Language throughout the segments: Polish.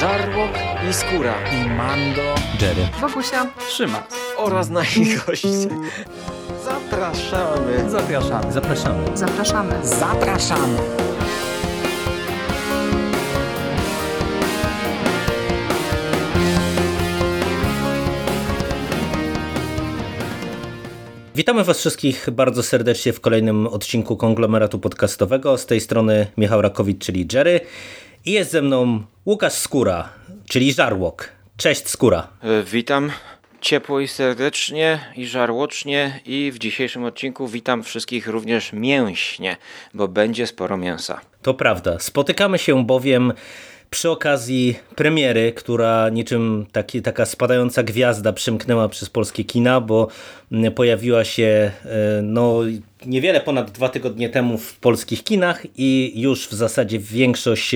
Żarłok i Skóra i Mando, Jerry, Wokusia, Trzyma oraz nasi goście. Zapraszamy. Zapraszamy. Zapraszamy. zapraszamy. Zapraszamy. Witamy Was wszystkich bardzo serdecznie w kolejnym odcinku konglomeratu podcastowego. Z tej strony Michał Rakowicz, czyli Jerry. I jest ze mną Łukasz Skóra, czyli Żarłok. Cześć Skóra. E, Witam ciepło i serdecznie i żarłocznie i w dzisiejszym odcinku witam wszystkich również mięśnie, bo będzie sporo mięsa. To prawda. Spotykamy się bowiem przy okazji premiery, która niczym taki, taka spadająca gwiazda przymknęła przez polskie kina, bo mm, pojawiła się e, no, niewiele ponad dwa tygodnie temu w polskich kinach i już w zasadzie większość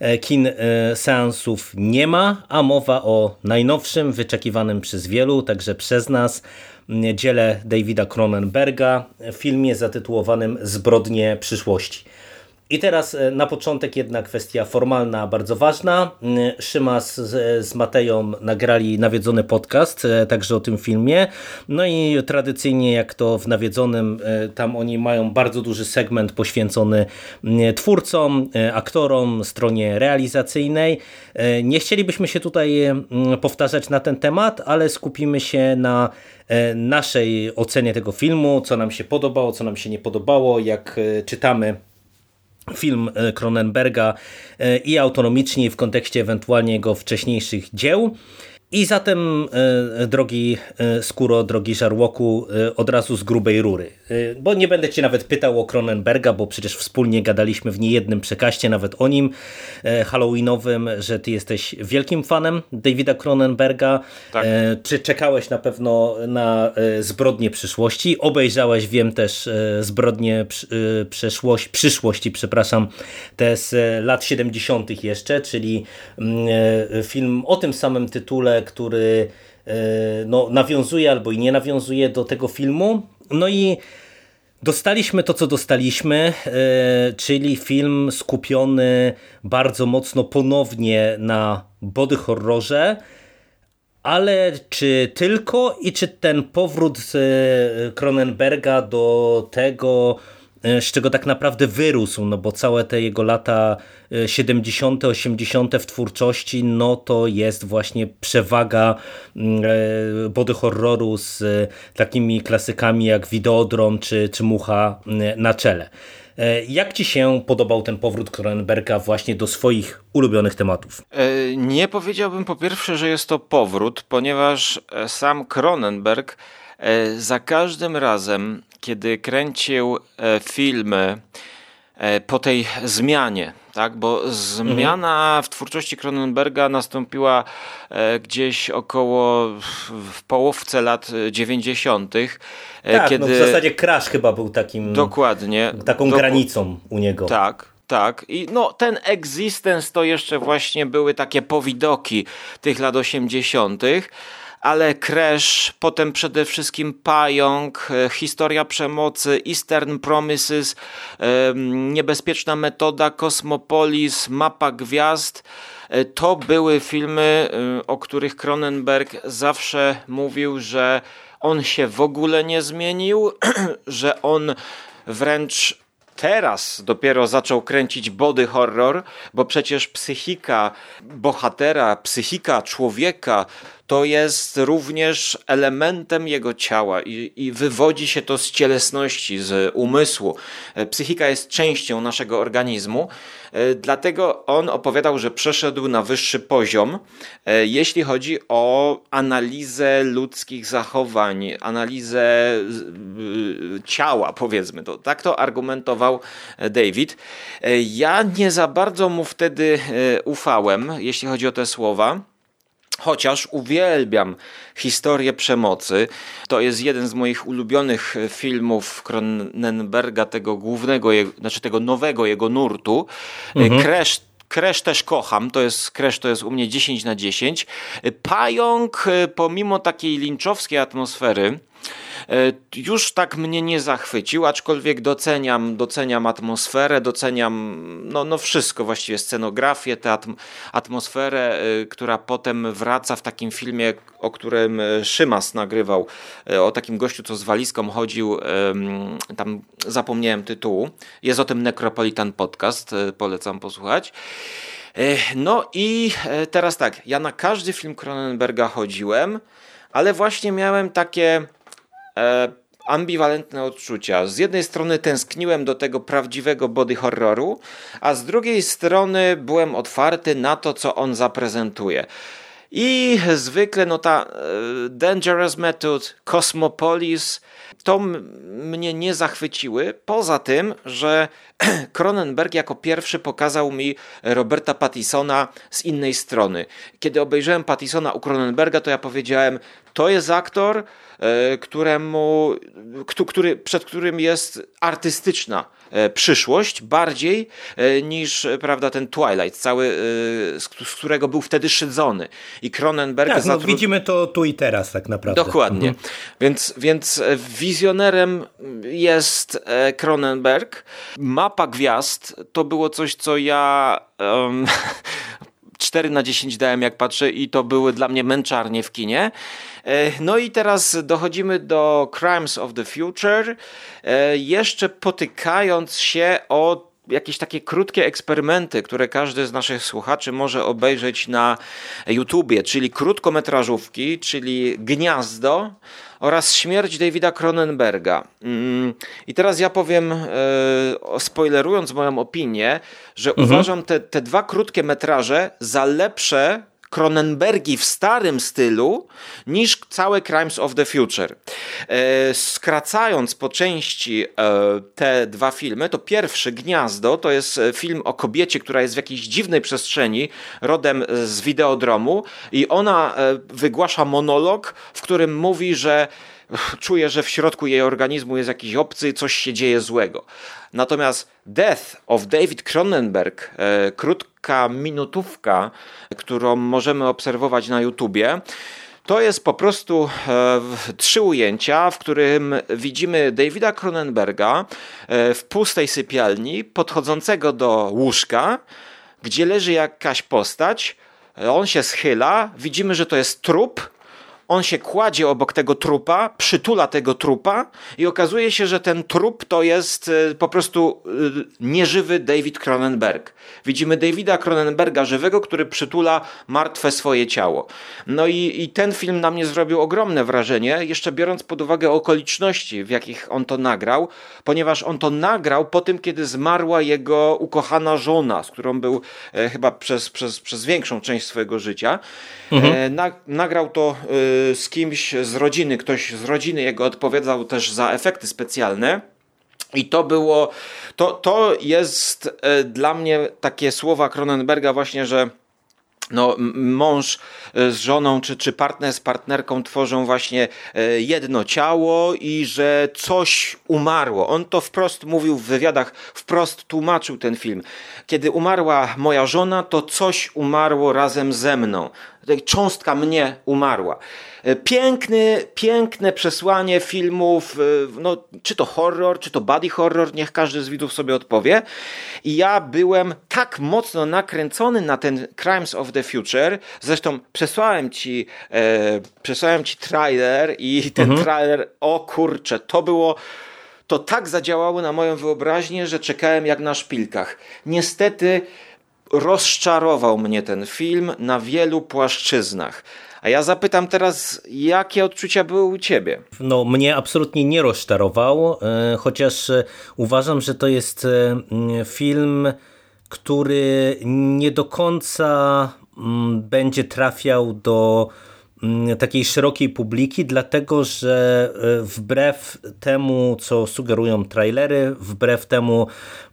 e, kin e, seansów nie ma, a mowa o najnowszym, wyczekiwanym przez wielu, także przez nas, dziele Davida Cronenberga, filmie zatytułowanym Zbrodnie przyszłości. I teraz e, na początek jedna kwestia formalna, bardzo ważna. Mm, Szymas z, z Mateją nagrali nawiedzony podcast, e, także o tym filmie. No i tradycyjnie jak to w nawiedzonym, e, tam oni mają bardzo duży segment poświęcony mm, twórcom, aktorom, stronie realizacyjnej. Nie chcielibyśmy się tutaj mm, powtarzać na ten temat, ale skupimy się na naszej ocenie tego filmu, co nam się podobało, co nam się nie podobało, jak czytamy film Cronenberga i autonomicznie w kontekście ewentualnie jego wcześniejszych dzieł. I zatem, e, drogi e, Skóro, drogi Żarłoku, e, od razu z grubej rury. Bo nie będę cię nawet pytał o Cronenberga, bo przecież wspólnie gadaliśmy w niejednym przekaście nawet o nim halloweenowym, że ty jesteś wielkim fanem Davida Cronenberga. Tak. Czy czekałeś na pewno na Zbrodnie przyszłości? Obejrzałeś, wiem też, Zbrodnie przeszłości, przyszłości, przepraszam, te z lat 70. jeszcze, czyli mm, film o tym samym tytule, który no, nawiązuje albo i nie nawiązuje do tego filmu. No i dostaliśmy to, co dostaliśmy, czyli film skupiony bardzo mocno ponownie na body horrorze, ale czy tylko i czy ten powrót Cronenberga do tego, z czego tak naprawdę wyrósł, no bo całe te jego lata 70., 80. w twórczości, no to jest właśnie przewaga body horroru z takimi klasykami jak Videodrom czy, czy Mucha na czele. Jak Ci się podobał ten powrót Cronenberga właśnie do swoich ulubionych tematów? Nie powiedziałbym po pierwsze, że jest to powrót, ponieważ sam Cronenberg za każdym razem, kiedy kręcił filmy po tej zmianie, tak? bo zmiana w twórczości Cronenberga nastąpiła gdzieś około w połówce lat 90. Tak, kiedy... no w zasadzie Crash chyba był takim Dokładnie. taką Doku- granicą u niego. Tak, tak. I no ten Existence to jeszcze właśnie były takie powidoki tych lat 80., ale Crash, potem przede wszystkim Pająk, e, Historia Przemocy, Eastern Promises, Niebezpieczna Metoda, Kosmopolis, Mapa Gwiazd. E, To były filmy, e, o których Cronenberg zawsze mówił, że on się w ogóle nie zmienił, że on wręcz teraz dopiero zaczął kręcić body horror, bo przecież psychika bohatera, psychika człowieka to jest również elementem jego ciała i, i wywodzi się to z cielesności, z umysłu. E, Psychika jest częścią naszego organizmu, e, dlatego on opowiadał, że przeszedł na wyższy poziom, e, jeśli chodzi o analizę ludzkich zachowań, analizę ciała, powiedzmy to. Tak to argumentował David. Ja nie za bardzo mu wtedy ufałem, jeśli chodzi o te słowa. Chociaż uwielbiam historię przemocy, to jest jeden z moich ulubionych filmów Cronenberga, tego głównego, znaczy tego nowego jego nurtu. Mhm. Crash Crash też kocham, to jest Crash to jest u mnie 10 na 10. Pająk, e, pomimo takiej linczowskiej atmosfery, już tak mnie nie zachwycił, aczkolwiek doceniam, doceniam atmosferę, doceniam no, no wszystko, właściwie scenografię, tę atm atmosferę, która potem wraca w takim filmie, o którym Szymas nagrywał, o takim gościu, co z walizką chodził, tam zapomniałem tytułu, jest o tym Necropolitan Podcast, polecam posłuchać. No i teraz tak, ja na każdy film Cronenberga chodziłem, ale właśnie miałem takie e, ambiwalentne odczucia. Z jednej strony tęskniłem do tego prawdziwego body horroru, a z drugiej strony byłem otwarty na to, co on zaprezentuje. I zwykle no ta e, Dangerous Method, Cosmopolis to mnie nie zachwyciły. Poza tym, że Cronenberg jako pierwszy pokazał mi Roberta Pattisona z innej strony. Kiedy obejrzałem Pattisona u Cronenberga, to ja powiedziałem, to jest aktor, któremu, który, przed którym jest artystyczna e, przyszłość bardziej e, niż prawda, ten Twilight, cały, z którego był wtedy szydzony. I Cronenberg... Tak, no, widzimy to tu i teraz tak naprawdę. Dokładnie. Mhm. Więc, więc wizjonerem jest Cronenberg. Mapa gwiazd to było coś, co ja... Um, 4 na 10 dałem jak patrzę i to były dla mnie męczarnie w kinie. E, no i teraz dochodzimy do Crimes of the Future, e, jeszcze potykając się o jakieś takie krótkie eksperymenty, które każdy z naszych słuchaczy może obejrzeć na YouTubie, czyli krótkometrażówki, czyli Gniazdo oraz Śmierć Davida Cronenberga. Mm, I teraz ja powiem, e, spoilerując moją opinię, że mhm. uważam te, te dwa krótkie metraże za lepsze Cronenbergi w starym stylu niż całe Crimes of the Future. E, skracając po części e, te dwa filmy, to pierwszy Gniazdo to jest e, film o kobiecie, która jest w jakiejś dziwnej przestrzeni, rodem z wideodromu i ona wygłasza monolog, w którym mówi, że czuje, że w środku jej organizmu jest jakiś obcy, coś się dzieje złego. Natomiast Death of David Cronenberg, e, krótka minutówka, którą możemy obserwować na YouTubie, to jest po prostu e, trzy ujęcia, w którym widzimy Davida Cronenberga e, w pustej sypialni, podchodzącego do łóżka, gdzie leży jakaś postać. On się schyla, widzimy, że to jest trup, on się kładzie obok tego trupa, przytula tego trupa i okazuje się, że ten trup to jest e, po prostu e, nieżywy David Cronenberg. Widzimy Davida Cronenberga żywego, który przytula martwe swoje ciało. No i, i ten film na mnie zrobił ogromne wrażenie, jeszcze biorąc pod uwagę okoliczności, w jakich on to nagrał, ponieważ on to nagrał po tym, kiedy zmarła jego ukochana żona, z którą był e, chyba przez, przez, przez większą część swojego życia. Mhm. E, na, nagrał to e, z kimś z rodziny, ktoś z rodziny jego odpowiadał też za efekty specjalne. I to było, to, to jest e, dla mnie takie słowa Cronenberga właśnie, że no, mąż e, z żoną czy, czy partner z partnerką tworzą właśnie e, jedno ciało i że coś umarło. On to wprost mówił w wywiadach, wprost tłumaczył ten film. Kiedy umarła moja żona, to coś umarło razem ze mną. Cząstka mnie umarła. E, piękny, piękne przesłanie filmów, e, no, czy to horror, czy to body horror, niech każdy z widzów sobie odpowie. I ja byłem tak mocno nakręcony na ten Crimes of the Future, zresztą przesłałem ci, e, przesłałem ci trailer i ten mhm. trailer, o kurczę, to było to tak zadziałało na moją wyobraźnię, że czekałem jak na szpilkach. Niestety rozczarował mnie ten film na wielu płaszczyznach. A ja zapytam teraz, jakie odczucia były u ciebie? No, mnie absolutnie nie rozczarował, e, chociaż e, uważam, że to jest e, film, który nie do końca będzie trafiał do Mm, takiej szerokiej publiki, dlatego że e, wbrew temu, co sugerują trailery, wbrew temu,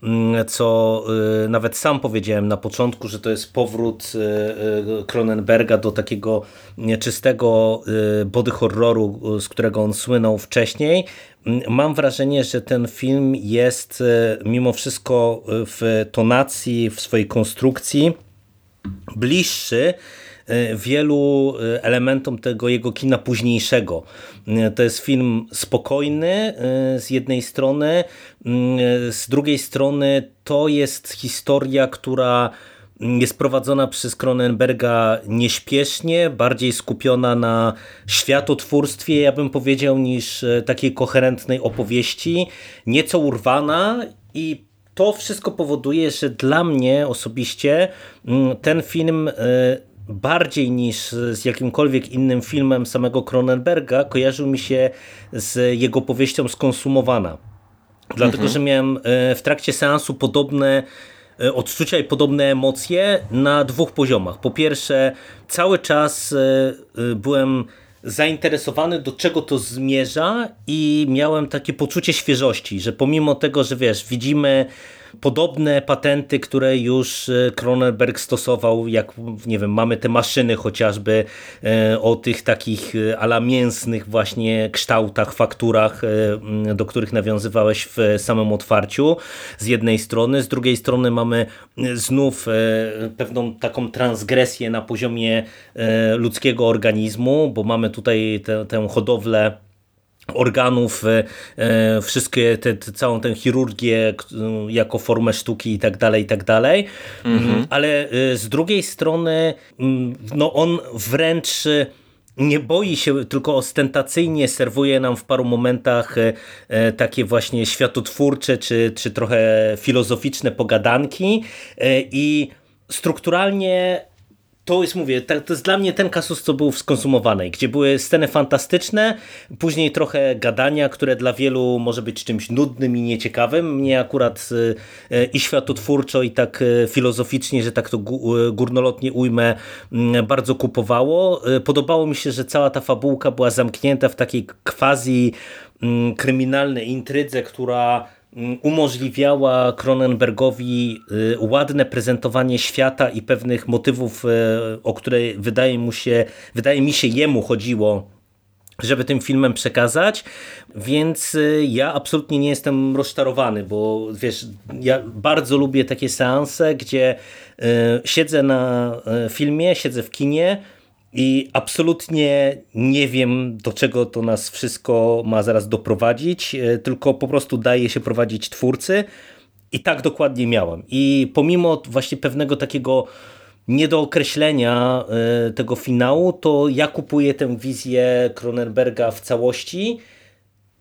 mm, co e, nawet sam powiedziałem na początku, że to jest powrót e, Cronenberga do takiego czystego body horroru, z którego on słynął wcześniej, mm, mam wrażenie, że ten film jest mimo wszystko w tonacji, w swojej konstrukcji bliższy e, wielu e, elementom tego jego kina późniejszego. E, to jest film spokojny z jednej strony, z drugiej strony to jest historia, która jest prowadzona przez Cronenberga nieśpiesznie, bardziej skupiona na światotwórstwie, ja bym powiedział, niż takiej koherentnej opowieści, nieco urwana i to wszystko powoduje, że dla mnie osobiście mm, ten film e, bardziej niż z jakimkolwiek innym filmem samego Cronenberga kojarzył mi się z jego powieścią Skonsumowana. Dlatego, mhm. że miałem e, w trakcie seansu podobne e, odczucia i podobne emocje na dwóch poziomach. Po pierwsze, cały czas byłem zainteresowany, do czego to zmierza i miałem takie poczucie świeżości, że pomimo tego, że wiesz, widzimy podobne patenty, które już e, Cronenberg stosował, jak nie wiem, mamy te maszyny chociażby e, o tych takich e, ala mięsnych właśnie kształtach, fakturach, do których nawiązywałeś w samym otwarciu z jednej strony, z drugiej strony mamy znów pewną taką transgresję na poziomie ludzkiego organizmu, bo mamy tutaj tę, tę hodowlę organów, e, e, wszystkie, te, całą tę chirurgię jako formę sztuki i tak dalej, i tak dalej. Mhm. Mm, ale e, z drugiej strony mm, no on wręcz nie boi się, tylko ostentacyjnie serwuje nam w paru momentach takie właśnie światotwórcze, czy, czy trochę filozoficzne pogadanki i strukturalnie to jest, mówię, to jest dla mnie ten kasus, co był w skonsumowanej, gdzie były sceny fantastyczne, później trochę gadania, które dla wielu może być czymś nudnym i nieciekawym. Mnie akurat e, i światotwórczo, i tak e, filozoficznie, że tak to górnolotnie ujmę, mm, bardzo kupowało. Podobało mi się, że cała ta fabułka była zamknięta w takiej quasi mm, kryminalnej intrydze, która umożliwiała Cronenbergowi y, ładne prezentowanie świata i pewnych motywów, y, o które wydaje mu się, wydaje mi się jemu chodziło żeby tym filmem przekazać, więc y, ja absolutnie nie jestem rozczarowany, bo wiesz, ja bardzo lubię takie seanse, gdzie siedzę na filmie, siedzę w kinie, i absolutnie nie wiem, do czego to nas wszystko ma zaraz doprowadzić, e, tylko po prostu daje się prowadzić twórcy. I tak dokładnie miałem. I pomimo właśnie pewnego takiego niedookreślenia e, tego finału, to ja kupuję tę wizję Cronenberga w całości.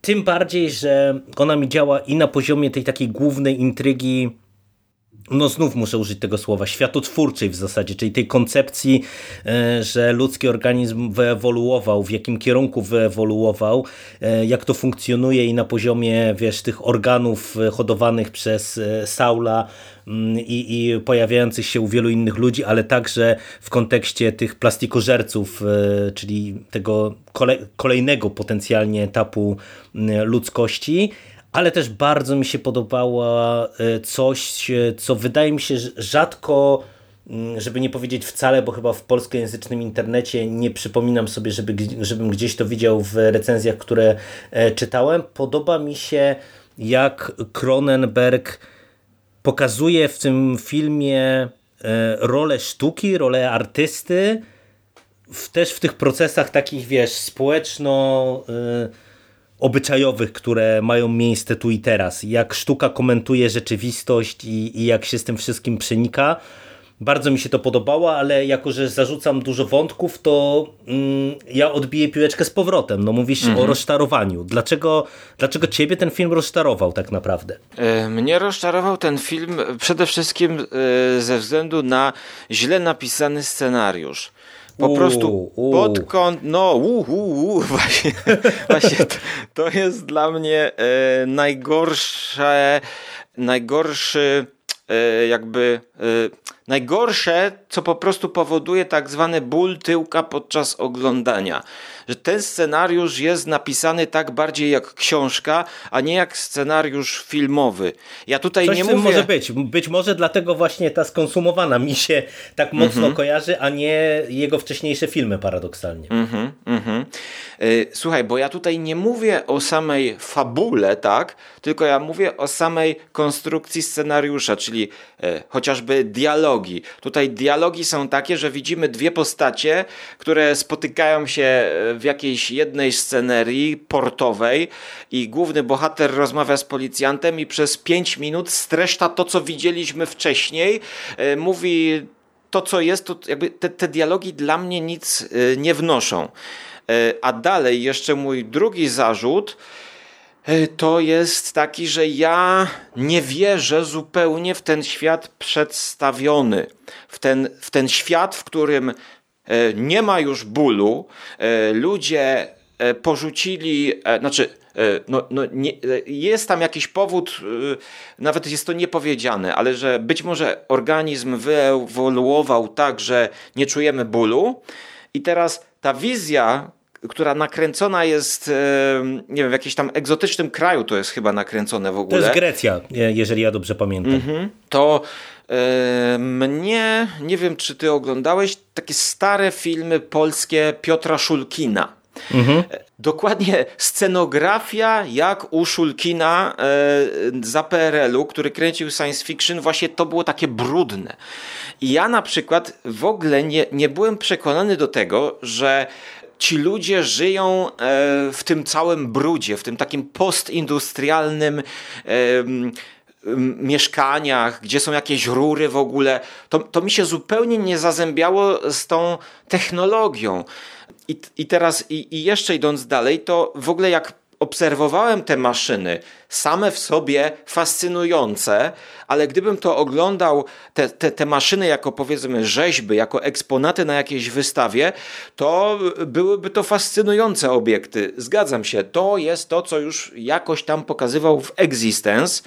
Tym bardziej, że ona mi działa i na poziomie tej takiej głównej intrygi no znów muszę użyć tego słowa, światotwórczej w zasadzie, czyli tej koncepcji, e, że ludzki organizm wyewoluował, w jakim kierunku wyewoluował, e, jak to funkcjonuje i na poziomie, wiesz, tych organów hodowanych przez e, Saula mm, i, i pojawiających się u wielu innych ludzi, ale także w kontekście tych plastikożerców, czyli tego kolejnego potencjalnie etapu mm, ludzkości, ale też bardzo mi się podobało e, coś, e, co wydaje mi się rzadko, mm, żeby nie powiedzieć wcale, bo chyba w polskojęzycznym internecie nie przypominam sobie, żeby, żebym gdzieś to widział w recenzjach, które e, czytałem. Podoba mi się, jak Cronenberg pokazuje w tym filmie rolę sztuki, rolę artysty, w, też w tych procesach takich, wiesz, społeczno- obyczajowych, które mają miejsce tu i teraz. Jak sztuka komentuje rzeczywistość i, i jak się z tym wszystkim przenika. Bardzo mi się to podobało, ale jako, że zarzucam dużo wątków, to mm, ja odbiję piłeczkę z powrotem. No mówisz mhm. o rozczarowaniu. Dlaczego, dlaczego ciebie ten film rozczarował tak naprawdę? E, mnie rozczarował ten film przede wszystkim e, ze względu na źle napisany scenariusz. Po prostu pod kąt, no uh, uh, właśnie, właśnie to, to, jest dla mnie e, najgorsze, najgorszy e, jakby e, najgorsze, co po prostu powoduje tak zwany ból tyłka podczas oglądania że ten scenariusz jest napisany tak bardziej jak książka, a nie jak scenariusz filmowy. Ja tutaj Coś nie mówię... może być. Być może dlatego właśnie ta skonsumowana mi się tak mocno mm -hmm. kojarzy, a nie jego wcześniejsze filmy paradoksalnie. Mm -hmm, mm -hmm. Słuchaj, bo ja tutaj nie mówię o samej fabule, tak? Tylko ja mówię o samej konstrukcji scenariusza, czyli e, chociażby dialogi dialogi. Tutaj dialogi są takie, że widzimy dwie postacie, które spotykają się w jakiejś jednej scenerii portowej i główny bohater rozmawia z policjantem i przez pięć minut streszcza to, co widzieliśmy wcześniej. E, mówi to, co jest, to jakby te, te dialogi dla mnie nic e, nie wnoszą. E, a dalej jeszcze mój drugi zarzut to jest taki, że ja nie wierzę zupełnie w ten świat przedstawiony, w ten, w ten świat, w którym nie ma już bólu, ludzie porzucili, znaczy no, no nie, jest tam jakiś powód, nawet jest to niepowiedziane, ale że być może organizm wyewoluował tak, że nie czujemy bólu i teraz ta wizja, która nakręcona jest, nie wiem, w jakimś tam egzotycznym kraju to jest chyba nakręcone w ogóle. To jest Grecja, jeżeli ja dobrze pamiętam. Mhm. To e, mnie, nie wiem czy ty oglądałeś, takie stare filmy polskie Piotra Szulkina. Mhm. Dokładnie scenografia jak u Szulkina e, za PRL-u, który kręcił science fiction, właśnie to było takie brudne. I ja na przykład w ogóle nie, nie byłem przekonany do tego, że ci ludzie żyją e, w tym całym brudzie, w tym takim postindustrialnym mieszkaniach, gdzie są jakieś rury w ogóle, to, to mi się zupełnie nie zazębiało z tą technologią. I, i teraz, i, i jeszcze idąc dalej, to w ogóle jak obserwowałem te maszyny, same w sobie fascynujące, ale gdybym to oglądał, te, te, te maszyny jako powiedzmy rzeźby, jako eksponaty na jakiejś wystawie, to byłyby to fascynujące obiekty. Zgadzam się, to jest to, co już jakoś tam pokazywał w Existence.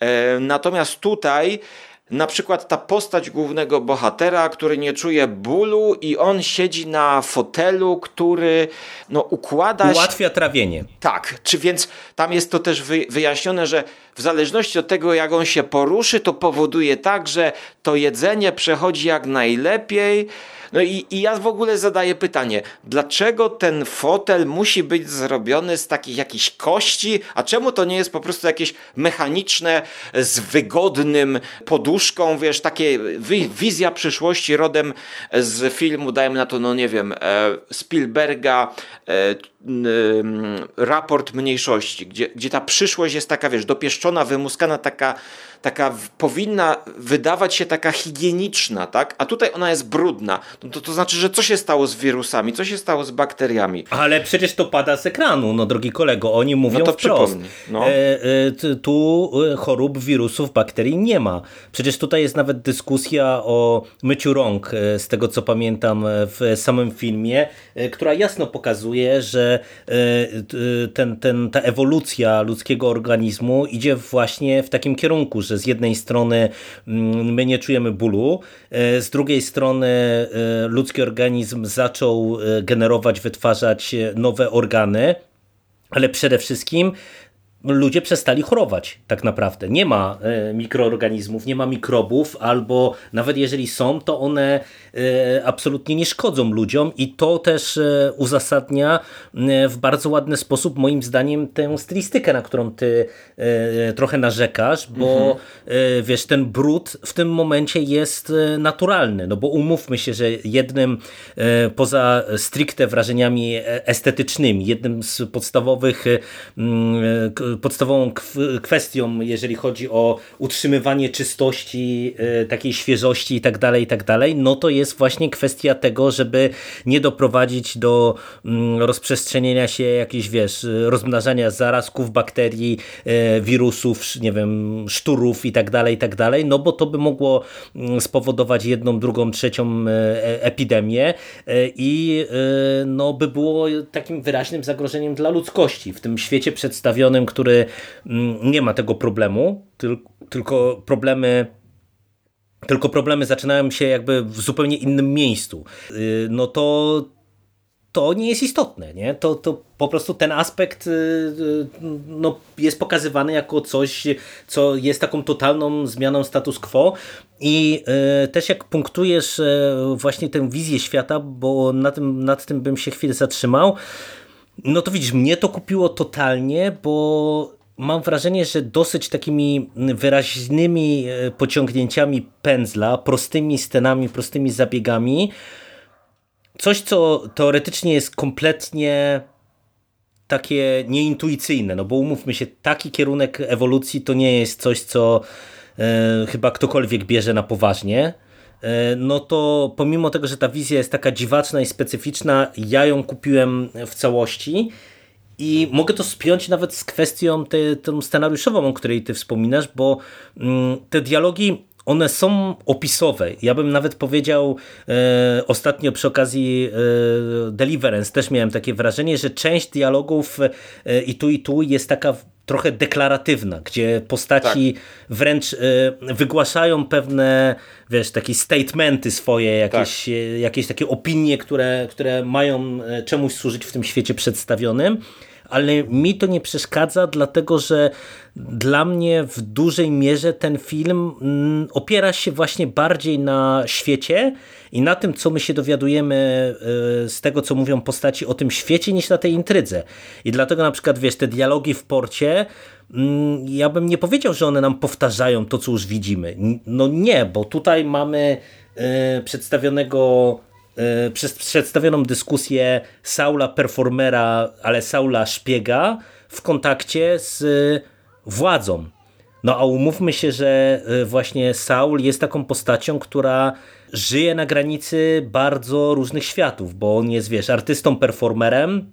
E, natomiast tutaj na przykład ta postać głównego bohatera, który nie czuje bólu i on siedzi na fotelu, który no, układa Ułatwia trawienie. Tak, czy więc tam jest to też wyjaśnione, że w zależności od tego, jak on się poruszy, to powoduje tak, że to jedzenie przechodzi jak najlepiej. No i, i ja w ogóle zadaję pytanie, dlaczego ten fotel musi być zrobiony z takich jakichś kości, a czemu to nie jest po prostu jakieś mechaniczne, z wygodnym poduszką, wiesz, takie wizja przyszłości rodem z filmu, dajmy na to, no nie wiem, e, Spielberga, e, raport mniejszości, gdzie, gdzie ta przyszłość jest taka, wiesz, dopieszczona, wymuskana, taka, taka powinna wydawać się taka higieniczna, tak? A tutaj ona jest brudna. No to, to znaczy, że co się stało z wirusami, co się stało z bakteriami? Ale przecież to pada z ekranu, no drogi kolego, oni mówią no to wprost. No. E, e, tu e, chorób, wirusów, bakterii nie ma. Przecież tutaj jest nawet dyskusja o myciu rąk, e, z tego co pamiętam w samym filmie, e, która jasno pokazuje, że E, ten, ten, ta ewolucja ludzkiego organizmu idzie właśnie w takim kierunku, że z jednej strony mm, my nie czujemy bólu, e, z drugiej strony ludzki organizm zaczął generować, wytwarzać nowe organy, ale przede wszystkim ludzie przestali chorować tak naprawdę. Nie ma e, mikroorganizmów, nie ma mikrobów, albo nawet jeżeli są, to one e, absolutnie nie szkodzą ludziom i to też e, uzasadnia w bardzo ładny sposób moim zdaniem tę stylistykę, na którą ty trochę narzekasz, bo mhm. wiesz, ten brud w tym momencie jest naturalny, no bo umówmy się, że jednym poza stricte wrażeniami estetycznymi, jednym z podstawowych podstawową kwestią, jeżeli chodzi o utrzymywanie czystości, e, takiej świeżości i tak dalej, i tak dalej, no to jest właśnie kwestia tego, żeby nie doprowadzić do mm, rozprzestrzenienia się jakichś, wiesz, rozmnażania zarazków, bakterii, e, wirusów, nie wiem, szturów i tak dalej, i tak dalej, no bo to by mogło mm, spowodować jedną, drugą, trzecią e, epidemię i no by było takim wyraźnym zagrożeniem dla ludzkości w tym świecie przedstawionym, który mm, nie ma tego problemu, tylko problemy tylko problemy zaczynają się jakby w zupełnie innym miejscu. Y, no to to nie jest istotne, nie? To, to po prostu ten aspekt y, y, no, jest pokazywany jako coś, co jest taką totalną zmianą status quo i też jak punktujesz właśnie tę wizję świata, bo na tym, nad tym bym się chwilę zatrzymał, no to widzisz, mnie to kupiło totalnie, bo mam wrażenie, że dosyć takimi wyraźnymi e, pociągnięciami pędzla, prostymi scenami, prostymi zabiegami, coś, co teoretycznie jest kompletnie takie nieintuicyjne, no bo umówmy się, taki kierunek ewolucji to nie jest coś, co e, chyba ktokolwiek bierze na poważnie, no to pomimo tego, że ta wizja jest taka dziwaczna i specyficzna, ja ją kupiłem w całości i mogę to spiąć nawet z kwestią te, tą scenariuszową, o której ty wspominasz, bo mm, te dialogi one są opisowe. Ja bym nawet powiedział e, ostatnio przy okazji e, Deliverance też miałem takie wrażenie, że część dialogów e, i tu i tu jest taka trochę deklaratywna, gdzie postaci tak. wręcz e, wygłaszają pewne, wiesz, takie statementy swoje, jakieś, tak. E, jakieś takie opinie, które, które mają e, czemuś służyć w tym świecie przedstawionym ale mi to nie przeszkadza, dlatego że dla mnie w dużej mierze ten film mm, opiera się właśnie bardziej na świecie i na tym, co my się dowiadujemy e, z tego, co mówią postaci o tym świecie, niż na tej intrydze. I dlatego na przykład, wiesz, te dialogi w porcie, mm, ja bym nie powiedział, że one nam powtarzają to, co już widzimy. No nie, bo tutaj mamy e, przedstawionego E, przez przedstawioną dyskusję Saula performera, ale Saula szpiega w kontakcie z władzą. No a umówmy się, że e, właśnie Saul jest taką postacią, która żyje na granicy bardzo różnych światów, bo on jest, wiesz, artystą, performerem,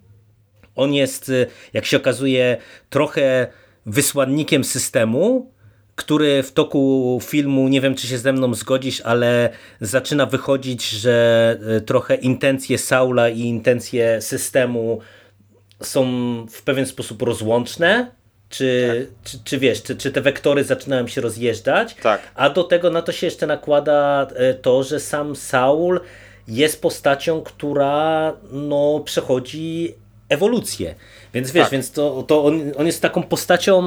on jest, e, jak się okazuje, trochę wysłannikiem systemu, który w toku filmu, nie wiem czy się ze mną zgodzisz, ale zaczyna wychodzić, że e, trochę intencje Saula i intencje systemu są w pewien sposób rozłączne. Czy, tak. czy, czy wiesz, czy, czy te wektory zaczynają się rozjeżdżać? Tak. A do tego na to się jeszcze nakłada e, to, że sam Saul jest postacią, która no, przechodzi ewolucję. Więc wiesz, tak. więc to, to on, on jest taką postacią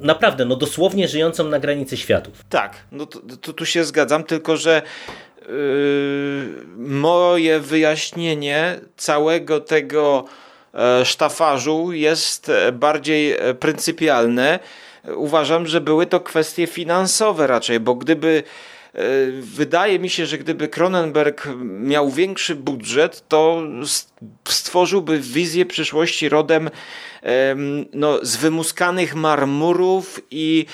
naprawdę, no dosłownie żyjącą na granicy światów. Tak, no to, to tu się zgadzam, tylko że yy, moje wyjaśnienie całego tego sztafarzu jest bardziej e, pryncypialne. Uważam, że były to kwestie finansowe raczej, bo gdyby E, wydaje mi się, że gdyby Cronenberg miał większy budżet, to stworzyłby wizję przyszłości rodem no, z wymuskanych marmurów i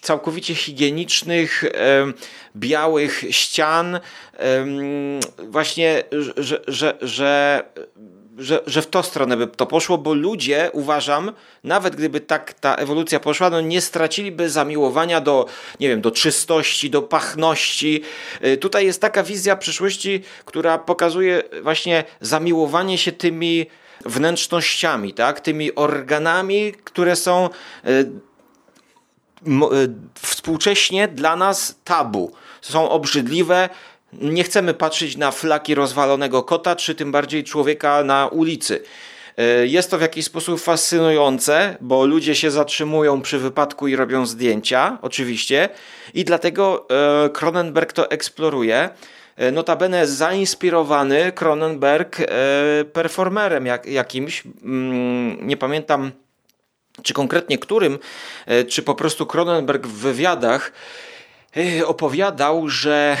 całkowicie higienicznych, białych ścian. Właśnie, że, że, że że, że w tą stronę by to poszło, bo ludzie, uważam, nawet gdyby tak ta ewolucja poszła, no nie straciliby zamiłowania do, nie wiem, do czystości, do pachności. Y, tutaj jest taka wizja przyszłości, która pokazuje właśnie zamiłowanie się tymi wnętrznościami, tak? tymi organami, które są y, y, współcześnie dla nas tabu. Są obrzydliwe, nie chcemy patrzeć na flaki rozwalonego kota, czy tym bardziej człowieka na ulicy. E, jest to w jakiś sposób fascynujące, bo ludzie się zatrzymują przy wypadku i robią zdjęcia, oczywiście, i dlatego e, Cronenberg to eksploruje. E, notabene zainspirowany Cronenberg performerem jak, jakimś, mm, nie pamiętam czy konkretnie którym, czy po prostu Cronenberg w wywiadach opowiadał, że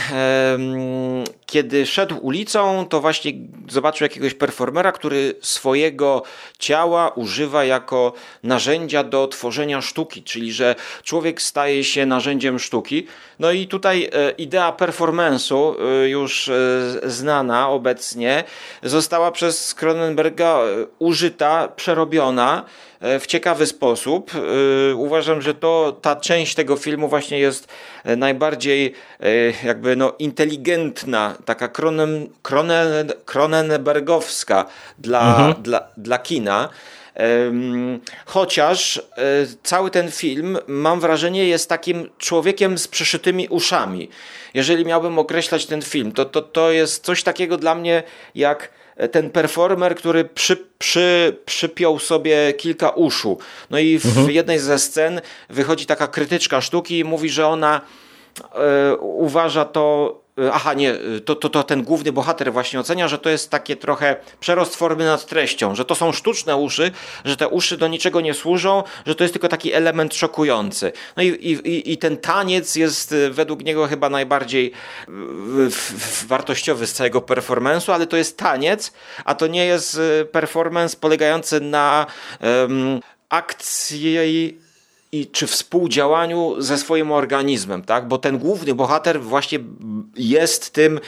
kiedy szedł ulicą, to właśnie zobaczył jakiegoś performera, który swojego ciała używa jako narzędzia do tworzenia sztuki, czyli że człowiek staje się narzędziem sztuki. No i tutaj e, idea performance'u, e, już e, znana obecnie, została przez Cronenberga użyta, przerobiona w ciekawy sposób. Uważam, że to ta część tego filmu właśnie jest najbardziej jakby no inteligentna, taka kronen, kronen, Cronenbergowska dla, mhm. dla, dla kina. Chociaż e, cały ten film, mam wrażenie, jest takim człowiekiem z przeszytymi uszami. Jeżeli miałbym określać ten film, to, to, to jest coś takiego dla mnie jak ten performer, który przy, przy, przypiął sobie kilka uszu. No i w mhm. jednej ze scen wychodzi taka krytyczka sztuki i mówi, że ona e, uważa to aha, nie, e, to, to, to ten główny bohater właśnie ocenia, że to jest takie trochę przerost formy nad treścią, że to są sztuczne uszy, że te uszy do niczego nie służą, że to jest tylko taki element szokujący. No i, i, i ten taniec jest e, według niego chyba najbardziej wartościowy z całego performance'u, ale to jest taniec, a to nie jest performance polegający na um, akcji i czy współdziałaniu ze swoim organizmem, tak? Bo ten główny bohater właśnie jest tym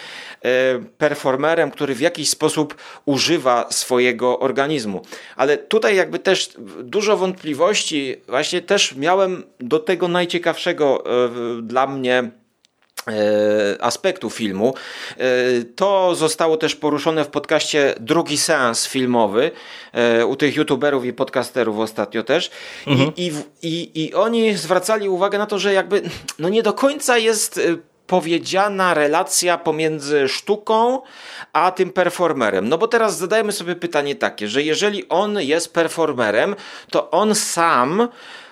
e, performerem, który w jakiś sposób używa swojego organizmu. Ale tutaj jakby też dużo wątpliwości właśnie też miałem do tego najciekawszego e, dla mnie aspektu filmu. E, to zostało też poruszone w podcaście Drugi Seans Filmowy e, u tych youtuberów i podcasterów ostatnio też. Mhm. I, i, I oni zwracali uwagę na to, że jakby no nie do końca jest powiedziana relacja pomiędzy sztuką a tym performerem. No bo teraz zadajmy sobie pytanie takie, że jeżeli on jest performerem, to on sam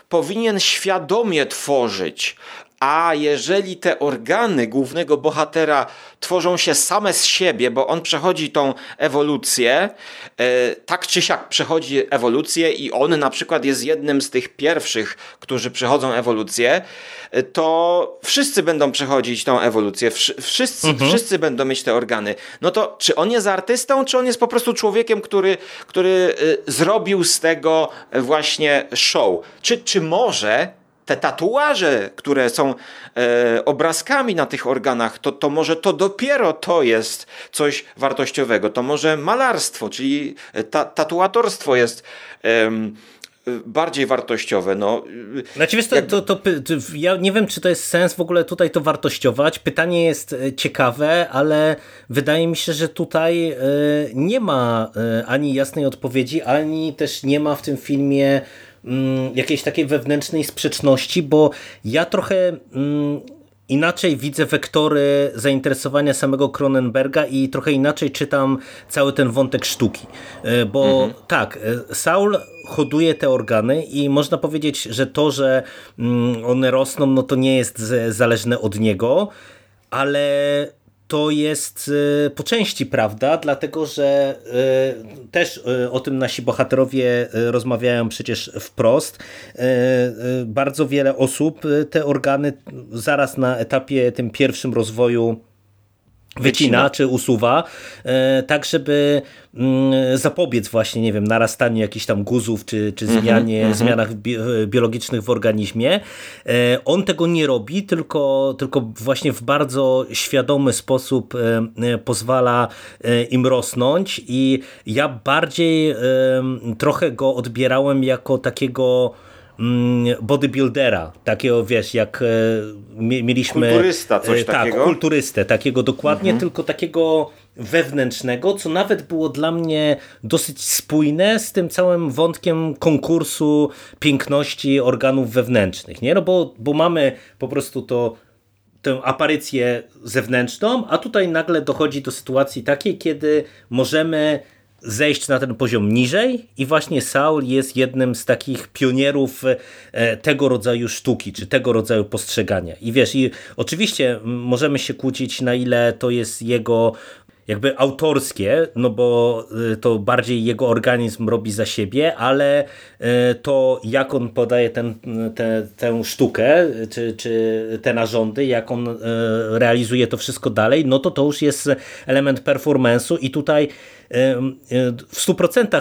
powinien świadomie tworzyć, a jeżeli te organy głównego bohatera tworzą się same z siebie, bo on przechodzi tą ewolucję, e, tak czy siak przechodzi ewolucję i on na przykład jest jednym z tych pierwszych, którzy przechodzą ewolucję, e, to wszyscy będą przechodzić tą ewolucję, wszyscy, mhm. wszyscy będą mieć te organy. No to czy on jest artystą, czy on jest po prostu człowiekiem, który, który e, zrobił z tego właśnie show? Czy, czy może te tatuaże, które są e, obrazkami na tych organach, to, to może to dopiero to jest coś wartościowego. To może malarstwo, czyli ta, tatuatorstwo jest. E, bardziej wartościowe. No, znaczy, wiesz, to, jak... to, to, to, ja nie wiem, czy to jest sens w ogóle tutaj to wartościować. Pytanie jest e, ciekawe, ale wydaje mi się, że tutaj e, nie ma e, ani jasnej odpowiedzi, ani też nie ma w tym filmie Mm, jakiejś takiej wewnętrznej sprzeczności, bo ja trochę mm, inaczej widzę wektory zainteresowania samego Cronenberga i trochę inaczej czytam cały ten wątek sztuki. E, bo mhm. tak, e, Saul hoduje te organy i można powiedzieć, że to, że mm, one rosną, no to nie jest zależne od niego, ale to jest e, po części prawda, dlatego że e, też e, o tym nasi bohaterowie rozmawiają przecież wprost. Bardzo wiele osób te organy zaraz na etapie tym pierwszym rozwoju wycina czy usuwa, e, tak żeby mm, zapobiec właśnie, nie wiem, narastaniu jakichś tam guzów czy, czy mhm, zmianie, mm -hmm. zmianach biologicznych w organizmie. E, on tego nie robi, tylko, tylko właśnie w bardzo świadomy sposób e, pozwala im rosnąć i ja bardziej trochę go odbierałem jako takiego bodybuildera, takiego wiesz, jak e, mieliśmy... Kulturysta, coś e, tak, takiego? kulturystę, takiego dokładnie, mhm. tylko takiego wewnętrznego, co nawet było dla mnie dosyć spójne z tym całym wątkiem konkursu piękności organów wewnętrznych, nie? No bo, bo mamy po prostu to tę aparycję zewnętrzną, a tutaj nagle dochodzi do sytuacji takiej, kiedy możemy zejść na ten poziom niżej i właśnie Saul jest jednym z takich pionierów e, tego rodzaju sztuki, czy tego rodzaju postrzegania. I wiesz, i oczywiście możemy się kłócić na ile to jest jego jakby autorskie, no bo y, to bardziej jego organizm robi za siebie, ale y, to jak on podaje ten, te, tę sztukę, czy, czy te narządy, jak on y, realizuje to wszystko dalej, no to to już jest element performance'u i tutaj w 100%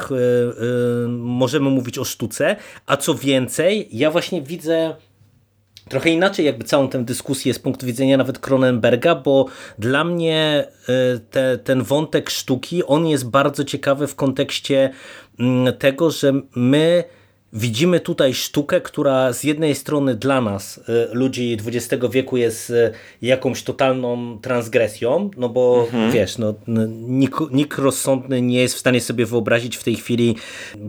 możemy mówić o sztuce, a co więcej, ja właśnie widzę trochę inaczej jakby całą tę dyskusję z punktu widzenia nawet Cronenberga, bo dla mnie e, te, ten wątek sztuki, on jest bardzo ciekawy w kontekście mm, tego, że my Widzimy tutaj sztukę, która z jednej strony dla nas, y, ludzi XX wieku, jest y, jakąś totalną transgresją, no bo mhm. wiesz, no, nikt, nikt rozsądny nie jest w stanie sobie wyobrazić w tej chwili,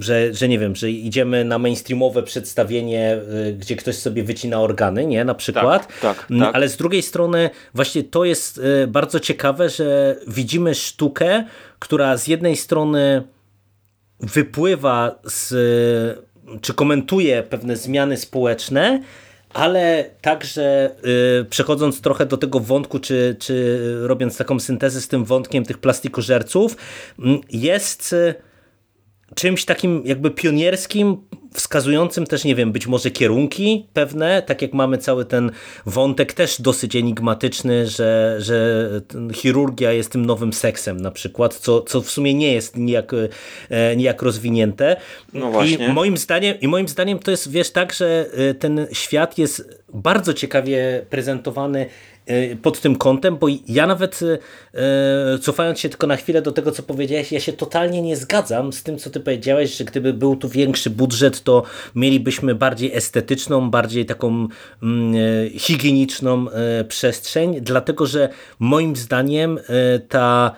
że, że nie wiem, że idziemy na mainstreamowe przedstawienie, y, gdzie ktoś sobie wycina organy, nie, na przykład. Tak, tak, tak. Ale z drugiej strony właśnie to jest bardzo ciekawe, że widzimy sztukę, która z jednej strony wypływa z czy komentuje pewne zmiany społeczne, ale także y, przechodząc trochę do tego wątku, czy, czy robiąc taką syntezę z tym wątkiem tych plastikożerców, mm, jest y, czymś takim jakby pionierskim, wskazującym też, nie wiem, być może kierunki pewne, tak jak mamy cały ten wątek też dosyć enigmatyczny, że, że chirurgia jest tym nowym seksem na przykład, co, co w sumie nie jest nijak, e, nijak rozwinięte. No właśnie. I moim, zdaniem, I moim zdaniem to jest, wiesz, tak, że e, ten świat jest bardzo ciekawie prezentowany pod tym kątem, bo ja nawet e, cofając się tylko na chwilę do tego, co powiedziałeś, ja się totalnie nie zgadzam z tym, co ty powiedziałeś, że gdyby był tu większy budżet, to mielibyśmy bardziej estetyczną, bardziej taką mm, higieniczną przestrzeń, dlatego że moim zdaniem ta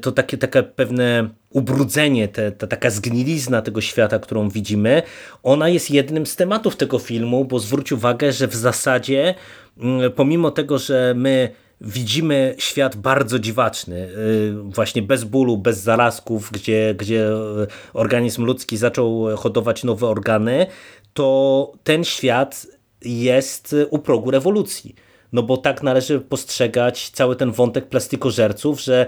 to takie, takie pewne ubrudzenie, te, ta taka zgnilizna tego świata, którą widzimy, ona jest jednym z tematów tego filmu, bo zwróć uwagę, że w zasadzie Mm, pomimo tego, że my widzimy świat bardzo dziwaczny, y, właśnie bez bólu, bez zarazków, gdzie, gdzie organizm ludzki zaczął hodować nowe organy, to ten świat jest u progu rewolucji. No bo tak należy postrzegać cały ten wątek plastikożerców, że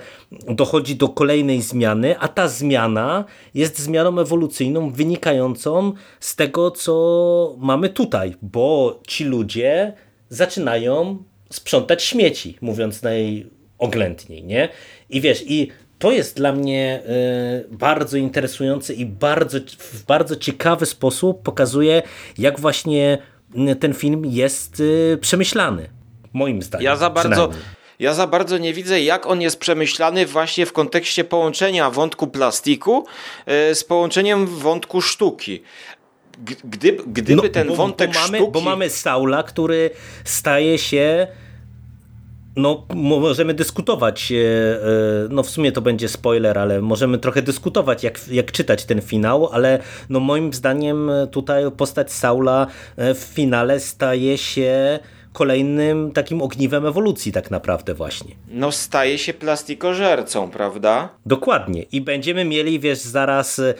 dochodzi do kolejnej zmiany, a ta zmiana jest zmianą ewolucyjną wynikającą z tego, co mamy tutaj, bo ci ludzie zaczynają sprzątać śmieci, mówiąc najoględniej, nie? I wiesz, i to jest dla mnie y, bardzo interesujące i bardzo, w bardzo ciekawy sposób pokazuje, jak właśnie ten film jest y, przemyślany. Moim zdaniem. Ja za bardzo. Ja za bardzo nie widzę, jak on jest przemyślany właśnie w kontekście połączenia wątku plastiku z połączeniem wątku sztuki gdyby, gdyby no, ten bo, wątek bo mamy, sztuki... Bo mamy Saula, który staje się no, możemy dyskutować, e, e, no w sumie to będzie spoiler, ale możemy trochę dyskutować, jak, jak czytać ten finał, ale no moim zdaniem tutaj postać Saula e, w finale staje się kolejnym takim ogniwem ewolucji tak naprawdę właśnie. No staje się plastikożercą, prawda? Dokładnie. I będziemy mieli, wiesz, zaraz e,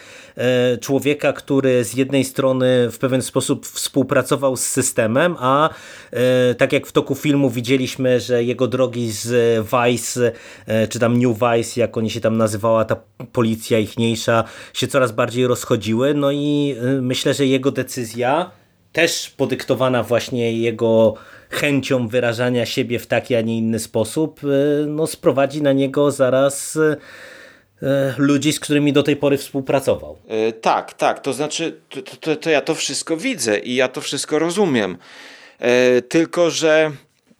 człowieka, który z jednej strony w pewien sposób współpracował z systemem, a e, tak jak w toku filmu widzieliśmy, że jego drogi z Vice, e, czy tam New Vice, jak oni się tam nazywała, ta policja ichniejsza, się coraz bardziej rozchodziły. No i e, myślę, że jego decyzja też podyktowana właśnie jego chęcią wyrażania siebie w taki, a nie inny sposób, e, no, sprowadzi na niego zaraz e, ludzi, z którymi do tej pory współpracował. E, tak, tak, to znaczy, to, to, to, ja to wszystko widzę i ja to wszystko rozumiem. tylko, że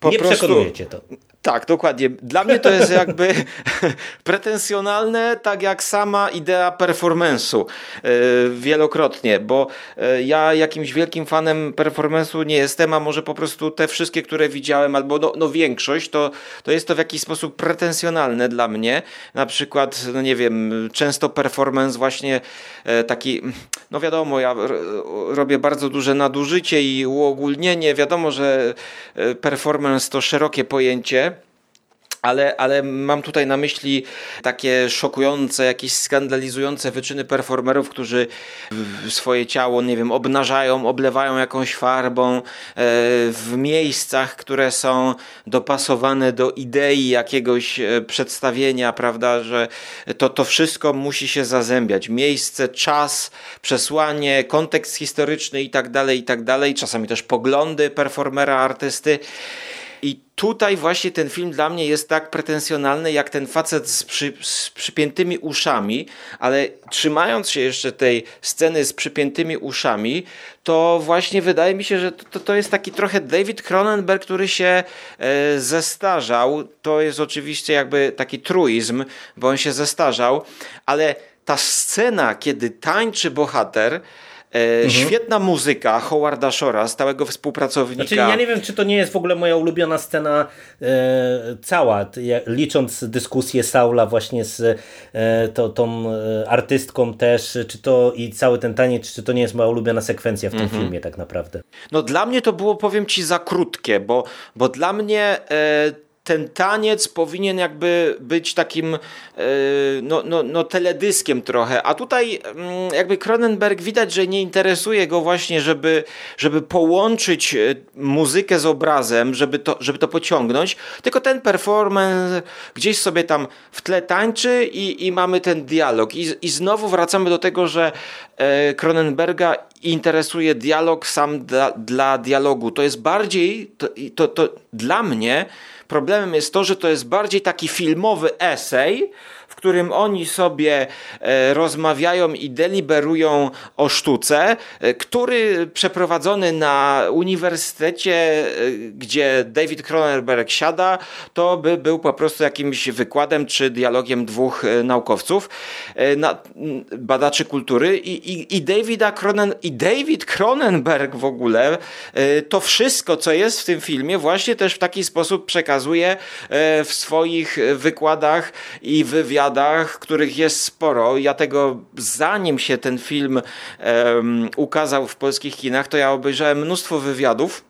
po nie prostu... przekonujecie to. Tak, dokładnie. Dla mnie to jest jakby pretensjonalne, tak jak sama idea performance'u e, wielokrotnie, bo e, ja jakimś wielkim fanem performance'u nie jestem, a może po prostu te wszystkie, które widziałem, albo no, no większość, to, to jest to w jakiś sposób pretensjonalne dla mnie. Na przykład, no nie wiem, często performance właśnie e, taki, no wiadomo, ja robię bardzo duże nadużycie i uogólnienie. Wiadomo, że performance to szerokie pojęcie, ale, ale mam tutaj na myśli takie szokujące, jakieś skandalizujące wyczyny performerów, którzy swoje ciało, nie wiem, obnażają, oblewają jakąś farbą e, w miejscach, które są dopasowane do idei jakiegoś e, przedstawienia, prawda, że to, to wszystko musi się zazębiać. Miejsce, czas, przesłanie, kontekst historyczny i tak dalej, i tak dalej. Czasami też poglądy performera, artysty. I tutaj właśnie ten film dla mnie jest tak pretensjonalny, jak ten facet z, przy, z przypiętymi uszami, ale trzymając się jeszcze tej sceny z przypiętymi uszami, to właśnie wydaje mi się, że to, to jest taki trochę David Cronenberg, który się e, zestarzał. To jest oczywiście jakby taki truizm, bo on się zestarzał, ale ta scena, kiedy tańczy bohater, mhm. Świetna muzyka Howarda Shora, stałego współpracownika. Znaczy, ja nie wiem, czy to nie jest w ogóle moja ulubiona scena e, cała, licząc dyskusję Saula właśnie z e, to, tą e, artystką też, czy to i cały ten taniec, czy to nie jest moja ulubiona sekwencja w tym mhm. filmie tak naprawdę. No dla mnie to było, powiem ci, za krótkie, bo, bo dla mnie e, ten taniec powinien jakby być takim no, no, no teledyskiem trochę, a tutaj mm, jakby Cronenberg widać, że nie interesuje go właśnie, żeby, żeby połączyć muzykę z obrazem, żeby to, żeby to pociągnąć, tylko ten performance gdzieś sobie tam w tle tańczy i, i mamy ten dialog. I, I znowu wracamy do tego, że e, Cronenberga interesuje dialog sam dla, dla dialogu. To jest bardziej, to, to, to dla mnie problemem jest to, że to jest bardziej taki filmowy esej, którym oni sobie e, rozmawiają i deliberują o sztuce, e, który przeprowadzony na uniwersytecie, e, gdzie David Cronenberg siada, to by był po prostu jakimś wykładem czy dialogiem dwóch naukowców, badaczy kultury i, i, i, Davida Cronen, i David Cronenberg w ogóle to wszystko, co jest w tym filmie, właśnie też w taki sposób przekazuje w swoich wykładach i wywiadach wywiadach, których jest sporo. Ja tego, zanim się ten film um, ukazał w polskich kinach, to ja obejrzałem mnóstwo wywiadów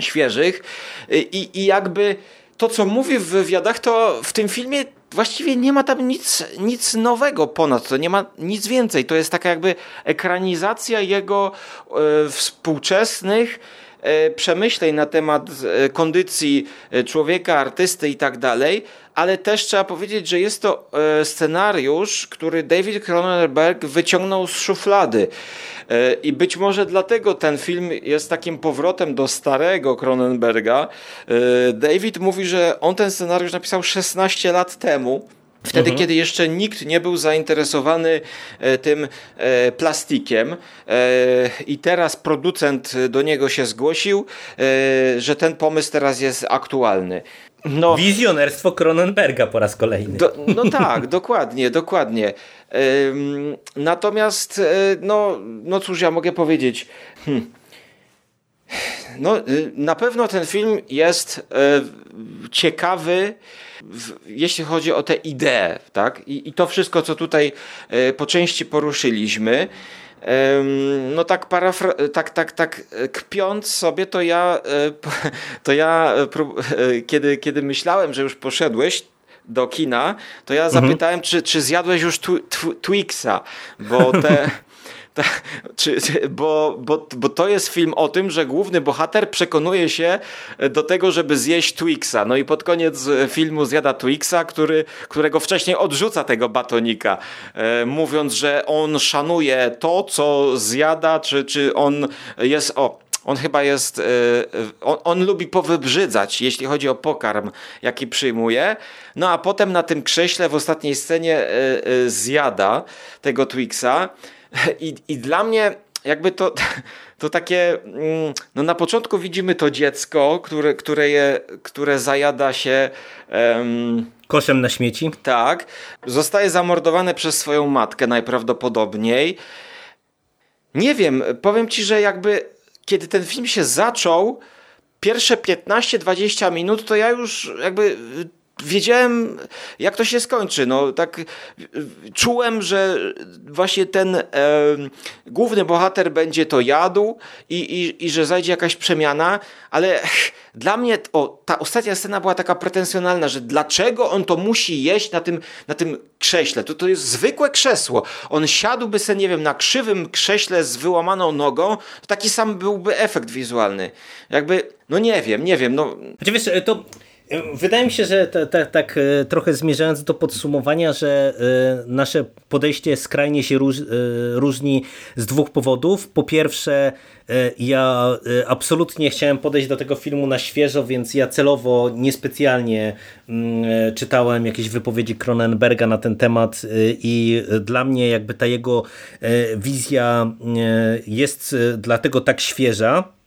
świeżych i, i jakby to, co mówi w wywiadach, to w tym filmie właściwie nie ma tam nic, nic nowego ponad to, nie ma nic więcej. To jest taka jakby ekranizacja jego e, współczesnych przemyśleń na temat e, kondycji e, człowieka, artysty i tak dalej, ale też trzeba powiedzieć, że jest to e, scenariusz, który David Cronenberg wyciągnął z szuflady. E, I być może dlatego ten film jest takim powrotem do starego Cronenberga. E, David mówi, że on ten scenariusz napisał 16 lat temu. Wtedy, mhm. kiedy jeszcze nikt nie był zainteresowany tym plastikiem, i teraz producent do niego się zgłosił, że ten pomysł teraz jest aktualny. No, Wizjonerstwo Cronenberga po raz kolejny. Do, no tak, dokładnie, dokładnie. Natomiast, e, no, no cóż ja mogę powiedzieć. Hm. No, y, na pewno ten film jest e, ciekawy, jeśli chodzi o tę ideę, tak? I, I to wszystko, co tutaj e, po części poruszyliśmy. No tak, parafra- tak, tak, tak kpiąc sobie, to ja, to ja kiedy, kiedy myślałem, że już poszedłeś do kina, to ja mhm. zapytałem, czy, czy zjadłeś już Twixa, bo te czy, bo, bo, bo to jest film o tym, że główny bohater przekonuje się do tego, żeby zjeść Twixa. No i pod koniec filmu zjada Twixa, który, którego wcześniej odrzuca tego batonika, e, mówiąc, że on szanuje to, co zjada, czy, czy on jest. O, on chyba jest, e, on, on, lubi powybrzydzać, jeśli chodzi o pokarm, jaki przyjmuje. No a potem na tym krześle w ostatniej scenie e, e, zjada tego Twixa. I, I dla mnie jakby to, to takie, mm, no na początku widzimy to dziecko, które, które, je, które zajada się... Um, Koszem na śmieci? Tak. Zostaje zamordowane przez swoją matkę najprawdopodobniej. Nie wiem, powiem ci, że jakby kiedy ten film się zaczął, pierwsze 15-20 minut, to ja już jakby wiedziałem, jak to się skończy. No, tak czułem, że właśnie ten e, główny bohater będzie to jadł i, i, i że zajdzie jakaś przemiana, ale dla mnie o, ta ostatnia scena była taka pretensjonalna, że dlaczego on to musi jeść na tym, na tym krześle? To, to jest zwykłe krzesło. On siadłby sobie, nie wiem, na krzywym krześle z wyłamaną nogą, to taki sam byłby efekt wizualny. Jakby, no nie wiem, nie wiem. No. Znaczy, wiesz, to Wydaje mi się, że tak e, trochę zmierzając do podsumowania, że e, nasze podejście skrajnie się e, różni z dwóch powodów. Po pierwsze, ja absolutnie chciałem podejść do tego filmu na świeżo, więc ja celowo niespecjalnie mm, czytałem jakieś wypowiedzi Cronenberga na ten temat i dla mnie jakby ta jego wizja jest dlatego tak świeża,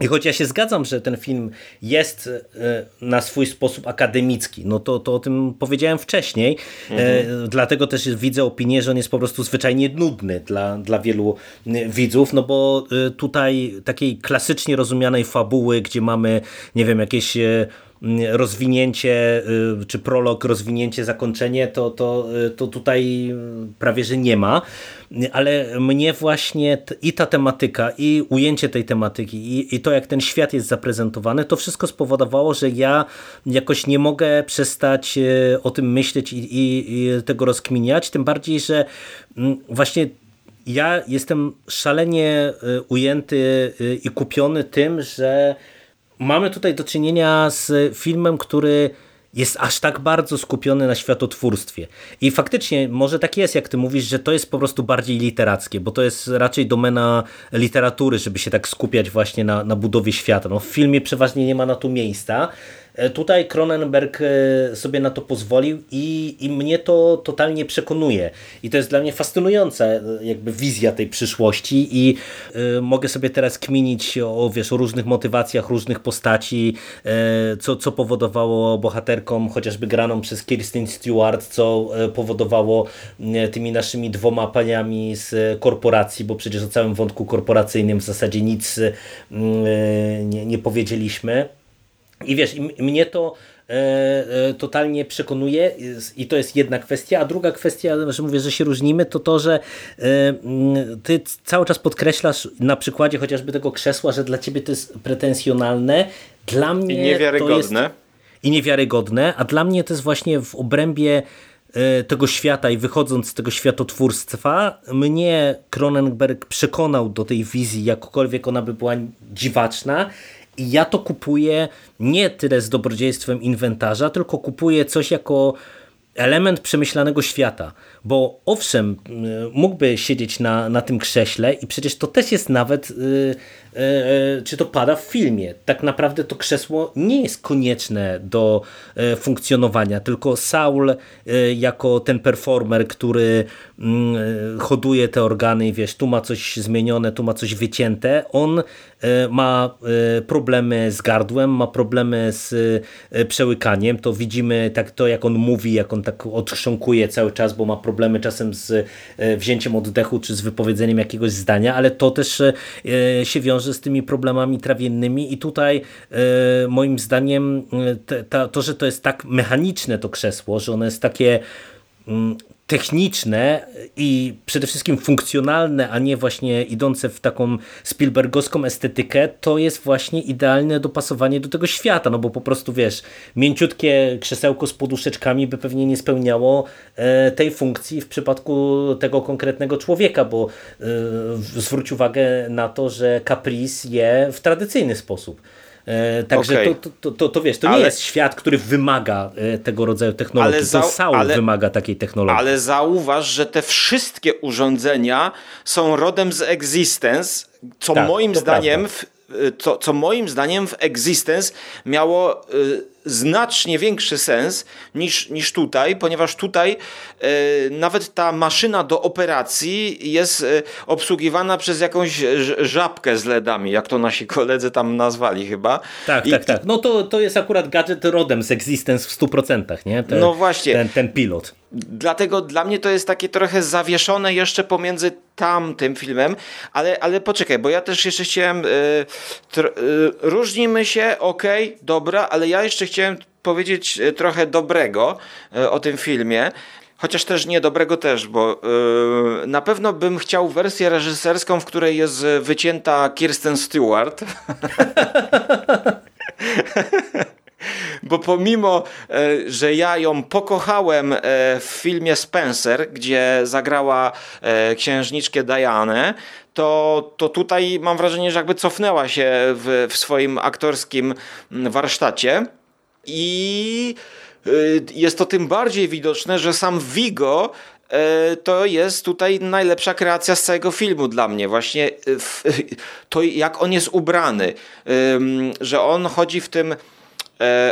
i choć ja się zgadzam, że ten film jest e, na swój sposób akademicki, no to, to o tym powiedziałem wcześniej, e, mhm. dlatego też widzę opinię, że on jest po prostu zwyczajnie nudny dla, dla wielu widzów, no bo e, tutaj takiej klasycznie rozumianej fabuły, gdzie mamy, nie wiem, jakieś rozwinięcie, czy prolog, rozwinięcie, zakończenie, to, to, to tutaj prawie, że nie ma. Ale mnie właśnie i ta tematyka, i ujęcie tej tematyki, i, i to jak ten świat jest zaprezentowany, to wszystko spowodowało, że ja jakoś nie mogę przestać e, o tym myśleć i, i, i tego rozkminiać, tym bardziej, że mm, właśnie ja jestem szalenie ujęty i kupiony tym, że mamy tutaj do czynienia z filmem, który jest aż tak bardzo skupiony na światotwórstwie. I faktycznie może tak jest, jak ty mówisz, że to jest po prostu bardziej literackie, bo to jest raczej domena literatury, żeby się tak skupiać właśnie na, na budowie świata. No, w filmie przeważnie nie ma na to miejsca, tutaj Cronenberg e, sobie na to pozwolił i, i mnie to totalnie przekonuje. I to jest dla mnie fascynująca e, jakby wizja tej przyszłości i y, mogę sobie teraz kminić o, wiesz, o różnych motywacjach, różnych postaci, y, co, co powodowało bohaterkom, chociażby graną przez Kirsten Stewart, co powodowało y, tymi naszymi dwoma paniami z korporacji, bo przecież o całym wątku korporacyjnym w zasadzie nic nie, nie powiedzieliśmy. I wiesz, mnie to e, e, totalnie przekonuje i to jest jedna kwestia, a druga kwestia, że mówię, że się różnimy, to to, że e, ty cały czas podkreślasz na przykładzie chociażby tego krzesła, że dla ciebie to jest pretensjonalne, dla mnie I niewiarygodne. To jest, I niewiarygodne, a dla mnie to jest właśnie w obrębie tego świata i wychodząc z tego światotwórstwa, mnie Cronenberg przekonał do tej wizji, jakkolwiek ona by była dziwaczna i ja to kupuję nie tyle z dobrodziejstwem inwentarza, tylko kupuję coś jako element przemyślanego świata. Bo owszem, mógłby siedzieć na, na tym krześle i przecież to też jest nawet, yy, yy, czy to pada w filmie. Tak naprawdę to krzesło nie jest konieczne do yy, funkcjonowania, tylko Saul jako ten performer, który mm, hoduje te organy wiesz, tu ma coś zmienione, tu ma coś wycięte, on ma problemy z gardłem, ma problemy z przełykaniem, to widzimy tak to jak on mówi, jak on tak odchrząkuje cały czas, bo ma problemy czasem z e, wzięciem oddechu czy z wypowiedzeniem jakiegoś zdania, ale to też e, się wiąże z tymi problemami trawiennymi. I tutaj e, moim zdaniem to, że to jest tak mechaniczne to krzesło, że ono jest takie techniczne i przede wszystkim funkcjonalne, a nie właśnie idące w taką Spielbergowską estetykę, to jest właśnie idealne dopasowanie do tego świata, no bo po prostu wiesz, mięciutkie krzesełko z poduszeczkami by pewnie nie spełniało e, tej funkcji w przypadku tego konkretnego człowieka, bo e, zwróć uwagę na to, że Caprice je w tradycyjny sposób. E, także okay. to, to, to, to, wiesz, to ale... nie jest świat, który wymaga e, tego rodzaju technologii. Ale za... to ale... wymaga takiej technologii. Ale zauważ, że te wszystkie urządzenia są rodem z Existence, co tak, moim zdaniem w, co, co moim zdaniem w Existence miało y, znacznie większy sens niż, niż tutaj, ponieważ tutaj y, nawet ta maszyna do operacji jest y, obsługiwana przez jakąś żabkę z LEDami, jak to nasi koledzy tam nazwali chyba. Tak, I, tak, tak. No to, to jest akurat gadżet rodem z Existence w 100%, nie? Te, no właśnie. Ten, ten pilot. Dlatego dla mnie to jest takie trochę zawieszone jeszcze pomiędzy tamtym filmem, ale, ale poczekaj, bo ja też jeszcze chciałem, y, y, różnimy się, okej, okay, dobra, ale ja jeszcze chciałem powiedzieć y, trochę dobrego o tym filmie. Chociaż też nie dobrego też, bo yy, na pewno bym chciał wersję reżyserską, w której jest wycięta Kirsten Stewart. bo pomimo, e, że ja ją pokochałem e, w filmie Spencer, gdzie zagrała e, księżniczkę Dianę, to, to tutaj mam wrażenie, że jakby cofnęła się w, w swoim aktorskim warsztacie i jest to tym bardziej widoczne, że sam Vigo to jest tutaj najlepsza kreacja z całego filmu dla mnie. Właśnie to, jak on jest ubrany, że on chodzi w tym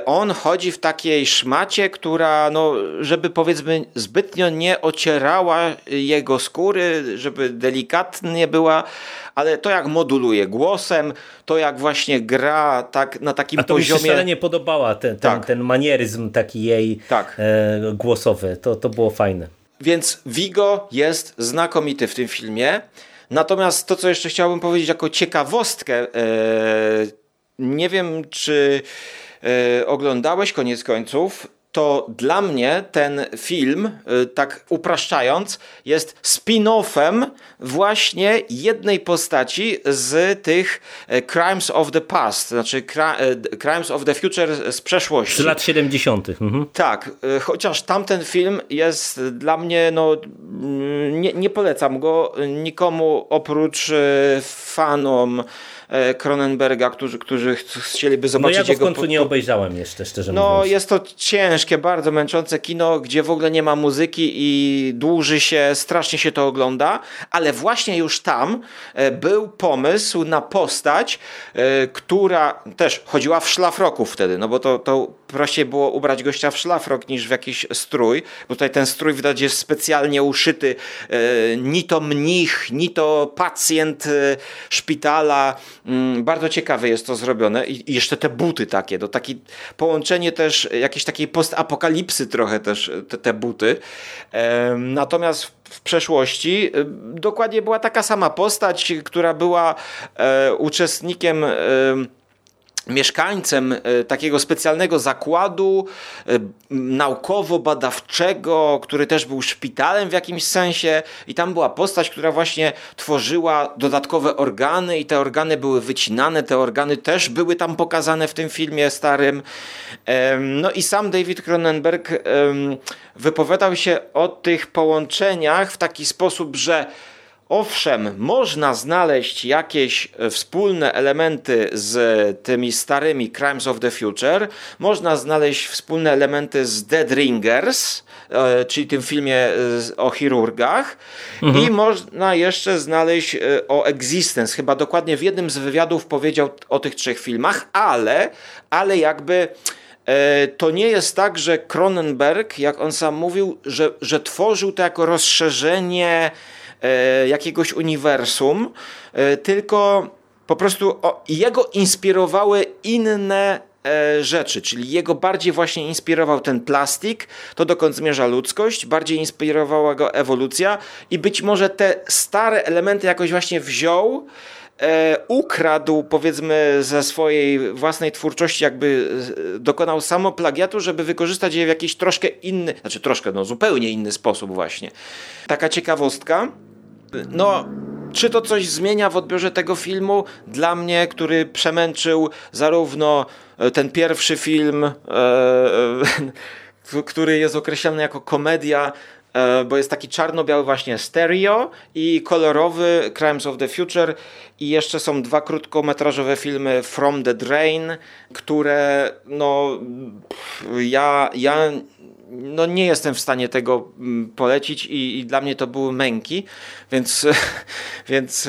on chodzi w takiej szmacie, która, no, żeby powiedzmy, zbytnio nie ocierała jego skóry, żeby delikatnie była, ale to jak moduluje głosem, to jak właśnie gra tak, na takim A to poziomie. mi się nie podobała ten, ten, tak. ten manieryzm taki jej tak. e, głosowy. To, to było fajne. Więc Vigo jest znakomity w tym filmie. Natomiast to, co jeszcze chciałbym powiedzieć jako ciekawostkę, e, nie wiem, czy oglądałeś koniec końców, to dla mnie ten film, y, tak upraszczając, jest spin-offem właśnie jednej postaci z tych y, Crimes of the Past, znaczy Crimes of the Future z przeszłości. Z lat 70. Mhm. Tak, chociaż tamten film jest dla mnie, no mm, nie, nie polecam go nikomu oprócz fanom E, Cronenberga, którzy, którzy chcieliby zobaczyć. No ja go w końcu nie obejrzałem jeszcze, szczerze no, mówiąc. No jest to ciężkie, bardzo męczące kino, gdzie w ogóle nie ma muzyki i dłuży się, strasznie się to ogląda, ale właśnie już tam e, był pomysł na postać, e, która też chodziła w szlafroku wtedy, no bo to, to prościej było ubrać gościa w szlafrok niż w jakiś strój, bo tutaj ten strój widać jest specjalnie uszyty, ni to mnich, ni to pacjent szpitala, bardzo ciekawe jest to zrobione i jeszcze te buty takie, to taki połączenie też jakiejś takiej postapokalipsy trochę też te, te buty. Natomiast w przeszłości y, dokładnie była taka sama postać, która była e, uczestnikiem mieszkańcem e, takiego specjalnego zakładu e, naukowo-badawczego, który też był szpitalem w jakimś sensie i tam była postać, która właśnie tworzyła dodatkowe organy i te organy były wycinane, te organy też były tam pokazane w tym filmie starym. No i sam David Cronenberg wypowiadał się o tych połączeniach w taki sposób, że Owszem, można znaleźć jakieś e, wspólne elementy z tymi starymi Crimes of the Future, można znaleźć wspólne elementy z Dead Ringers, e, czyli tym filmie e, o chirurgach mhm. i można jeszcze znaleźć o Existence. Chyba dokładnie w jednym z wywiadów powiedział o tych trzech filmach, ale, ale jakby to nie jest tak, że Cronenberg, jak on sam mówił, że, że tworzył to jako rozszerzenie jakiegoś uniwersum, e, tylko po prostu jego inspirowały inne e, rzeczy, czyli jego bardziej właśnie inspirował ten plastik, to dokąd zmierza ludzkość, bardziej inspirowała go ewolucja i być może te stare elementy jakoś właśnie wziął, e, ukradł powiedzmy ze swojej własnej twórczości, jakby dokonał samoplagiatu, żeby wykorzystać je w jakiś troszkę inny, znaczy troszkę, no zupełnie inny sposób właśnie. Taka ciekawostka. No, czy to coś zmienia w odbiorze tego filmu? Dla mnie, który przemęczył zarówno e, ten pierwszy film, e, e, który jest określany jako komedia, e, bo jest taki czarno-biały właśnie stereo i kolorowy Crimes of the Future i jeszcze są dwa krótkometrażowe filmy From the Drain, które no ja, ja no nie jestem w stanie tego mm, polecić i, i dla mnie to były męki, więc, więc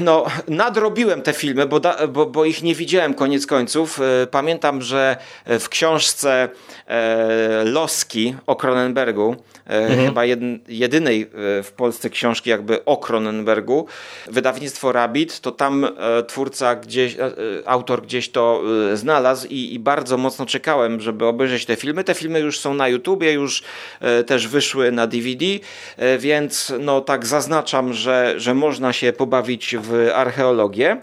no, nadrobiłem te filmy, bo, da, bo, bo, ich nie widziałem koniec końców. E, pamiętam, że w książce e, Loski o Cronenbergu E, mhm. chyba jedynej e, w Polsce książki jakby o Cronenbergu. Wydawnictwo Rabbit, to tam e, twórca gdzieś, autor gdzieś to znalazł i, i bardzo mocno czekałem, żeby obejrzeć te filmy. Te filmy już są na YouTubie, już też wyszły na DVD, więc no tak zaznaczam, że, że można się pobawić w archeologię.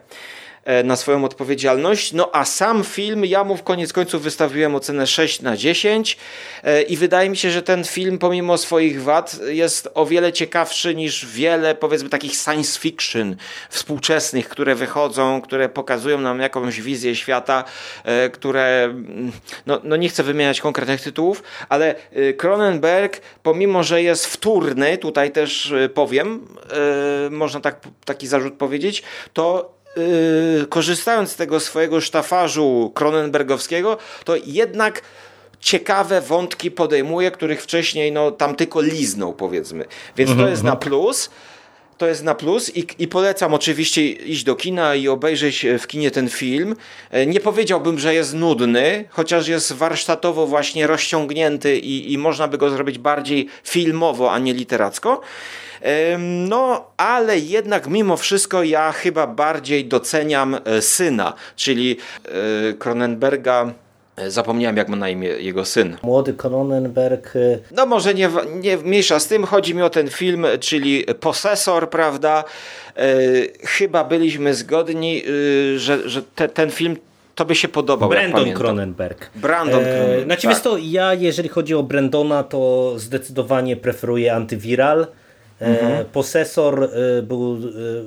E, na swoją odpowiedzialność. No a sam film, ja mu w koniec końców wystawiłem ocenę 6 na 10 e, i wydaje mi się, że ten film pomimo swoich wad jest o wiele ciekawszy niż wiele powiedzmy takich science fiction współczesnych, które wychodzą, które pokazują nam jakąś wizję świata, e, które mm, no, no nie chcę wymieniać konkretnych tytułów, ale Cronenberg pomimo, że jest wtórny, tutaj też powiem, można tak, taki zarzut powiedzieć, to yy, korzystając z tego swojego sztafażu Cronenbergowskiego, to jednak ciekawe wątki podejmuje, których wcześniej no, tam tylko liznął powiedzmy. Więc to jest na mhm. plus. To jest na plus i, i polecam oczywiście iść do kina i obejrzeć w kinie ten film. E, nie powiedziałbym, że jest nudny, chociaż jest warsztatowo właśnie rozciągnięty i, i można by go zrobić bardziej filmowo, a nie literacko. No, ale jednak mimo wszystko ja chyba bardziej doceniam e, syna, czyli e, Cronenberga. E, zapomniałem, jak ma na imię jego syn. Młody Cronenberg. No może nie, nie mniejsza z tym. Chodzi mi o ten film, czyli Posesor, prawda? chyba byliśmy zgodni, że, że te, ten film tobie się podobał, Brandon. Cronenberg. Brandon Cronenberg, Znaczy, tak. to, ja jeżeli chodzi o Brandona, to zdecydowanie preferuję Antyviral. E, Mhm. Posesor e, był e,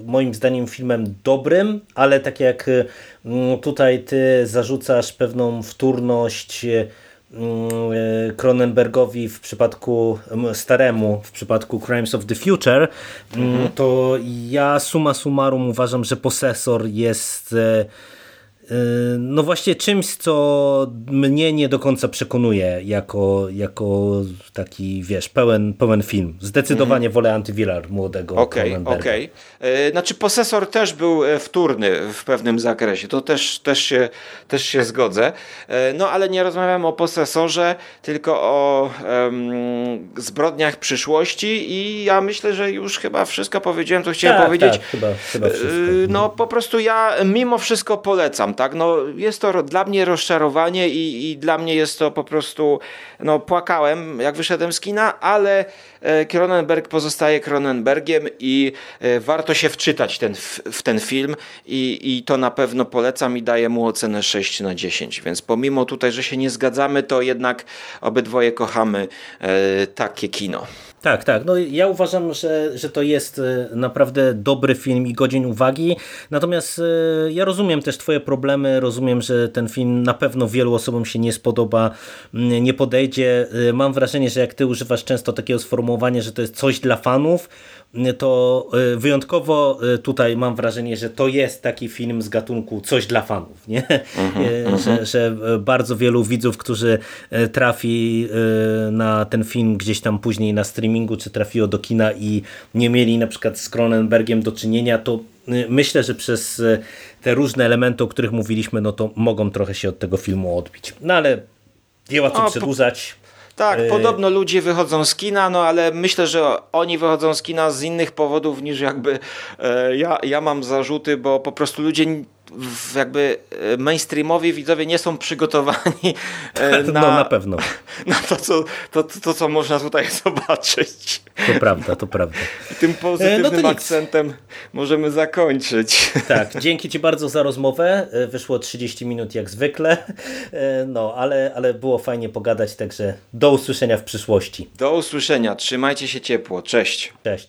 moim zdaniem filmem dobrym, ale tak jak e, mm, tutaj ty zarzucasz pewną wtórność e, e, Cronenbergowi w przypadku staremu, w przypadku Crimes of the Future, mm, to ja summa summarum uważam, że Posesor jest e, No właśnie czymś, co mnie nie do końca przekonuje jako, jako taki, wiesz, pełen, pełen film. Zdecydowanie wolę Antyviral młodego. Okej, Cronenberga. okej. E, Znaczy posesor też był e, wtórny w pewnym zakresie, to też, też, się, też się zgodzę. E, No ale nie rozmawiam o posesorze, tylko o em, zbrodniach przyszłości i ja myślę, że już chyba wszystko powiedziałem, co chciałem Tak, powiedzieć. tak, chyba, chyba wszystko. No po prostu ja mimo wszystko polecam, tak? No, jest to dla mnie rozczarowanie i, i dla mnie jest to po prostu, no płakałem jak wyszedłem z kina, ale e, Cronenberg pozostaje Cronenbergiem i e, warto się wczytać ten, w, w ten film i, i to na pewno polecam i daję mu ocenę 6 na 10, więc pomimo tutaj, że się nie zgadzamy, to jednak obydwoje kochamy e, takie kino. Tak, tak. No ja uważam, że, że to jest e, naprawdę dobry film i godzin uwagi. Natomiast e, ja rozumiem też twoje problemy, rozumiem, że ten film na pewno wielu osobom się nie spodoba, nie podejdzie. E, Mam wrażenie, że jak ty używasz często takiego sformułowania, że to jest coś dla fanów, to e, wyjątkowo e, tutaj mam wrażenie, że to jest taki film z gatunku coś dla fanów, nie? E, że, że bardzo wielu widzów, którzy trafi na ten film gdzieś tam później na streamingu, czy trafiło do kina i nie mieli na przykład z Cronenbergiem do czynienia, to myślę, że przez te różne elementy, o których mówiliśmy, no to mogą trochę się od tego filmu odbić. No ale nie ma co przedłużać. Tak, Y- podobno ludzie wychodzą z kina, no ale myślę, że oni wychodzą z kina z innych powodów niż jakby e, ja, ja mam zarzuty, bo po prostu ludzie jakby e, mainstreamowi widzowie nie są przygotowani e, No na, na pewno. na to, co, to, to, to, co można tutaj zobaczyć. To prawda, to prawda. Tym pozytywnym no to nic. akcentem możemy zakończyć. Tak, dzięki Ci bardzo za rozmowę. E, Wyszło 30 minut jak zwykle, E, no ale, ale było fajnie pogadać, także do usłyszenia w przyszłości. Do usłyszenia, trzymajcie się ciepło, cześć. Cześć.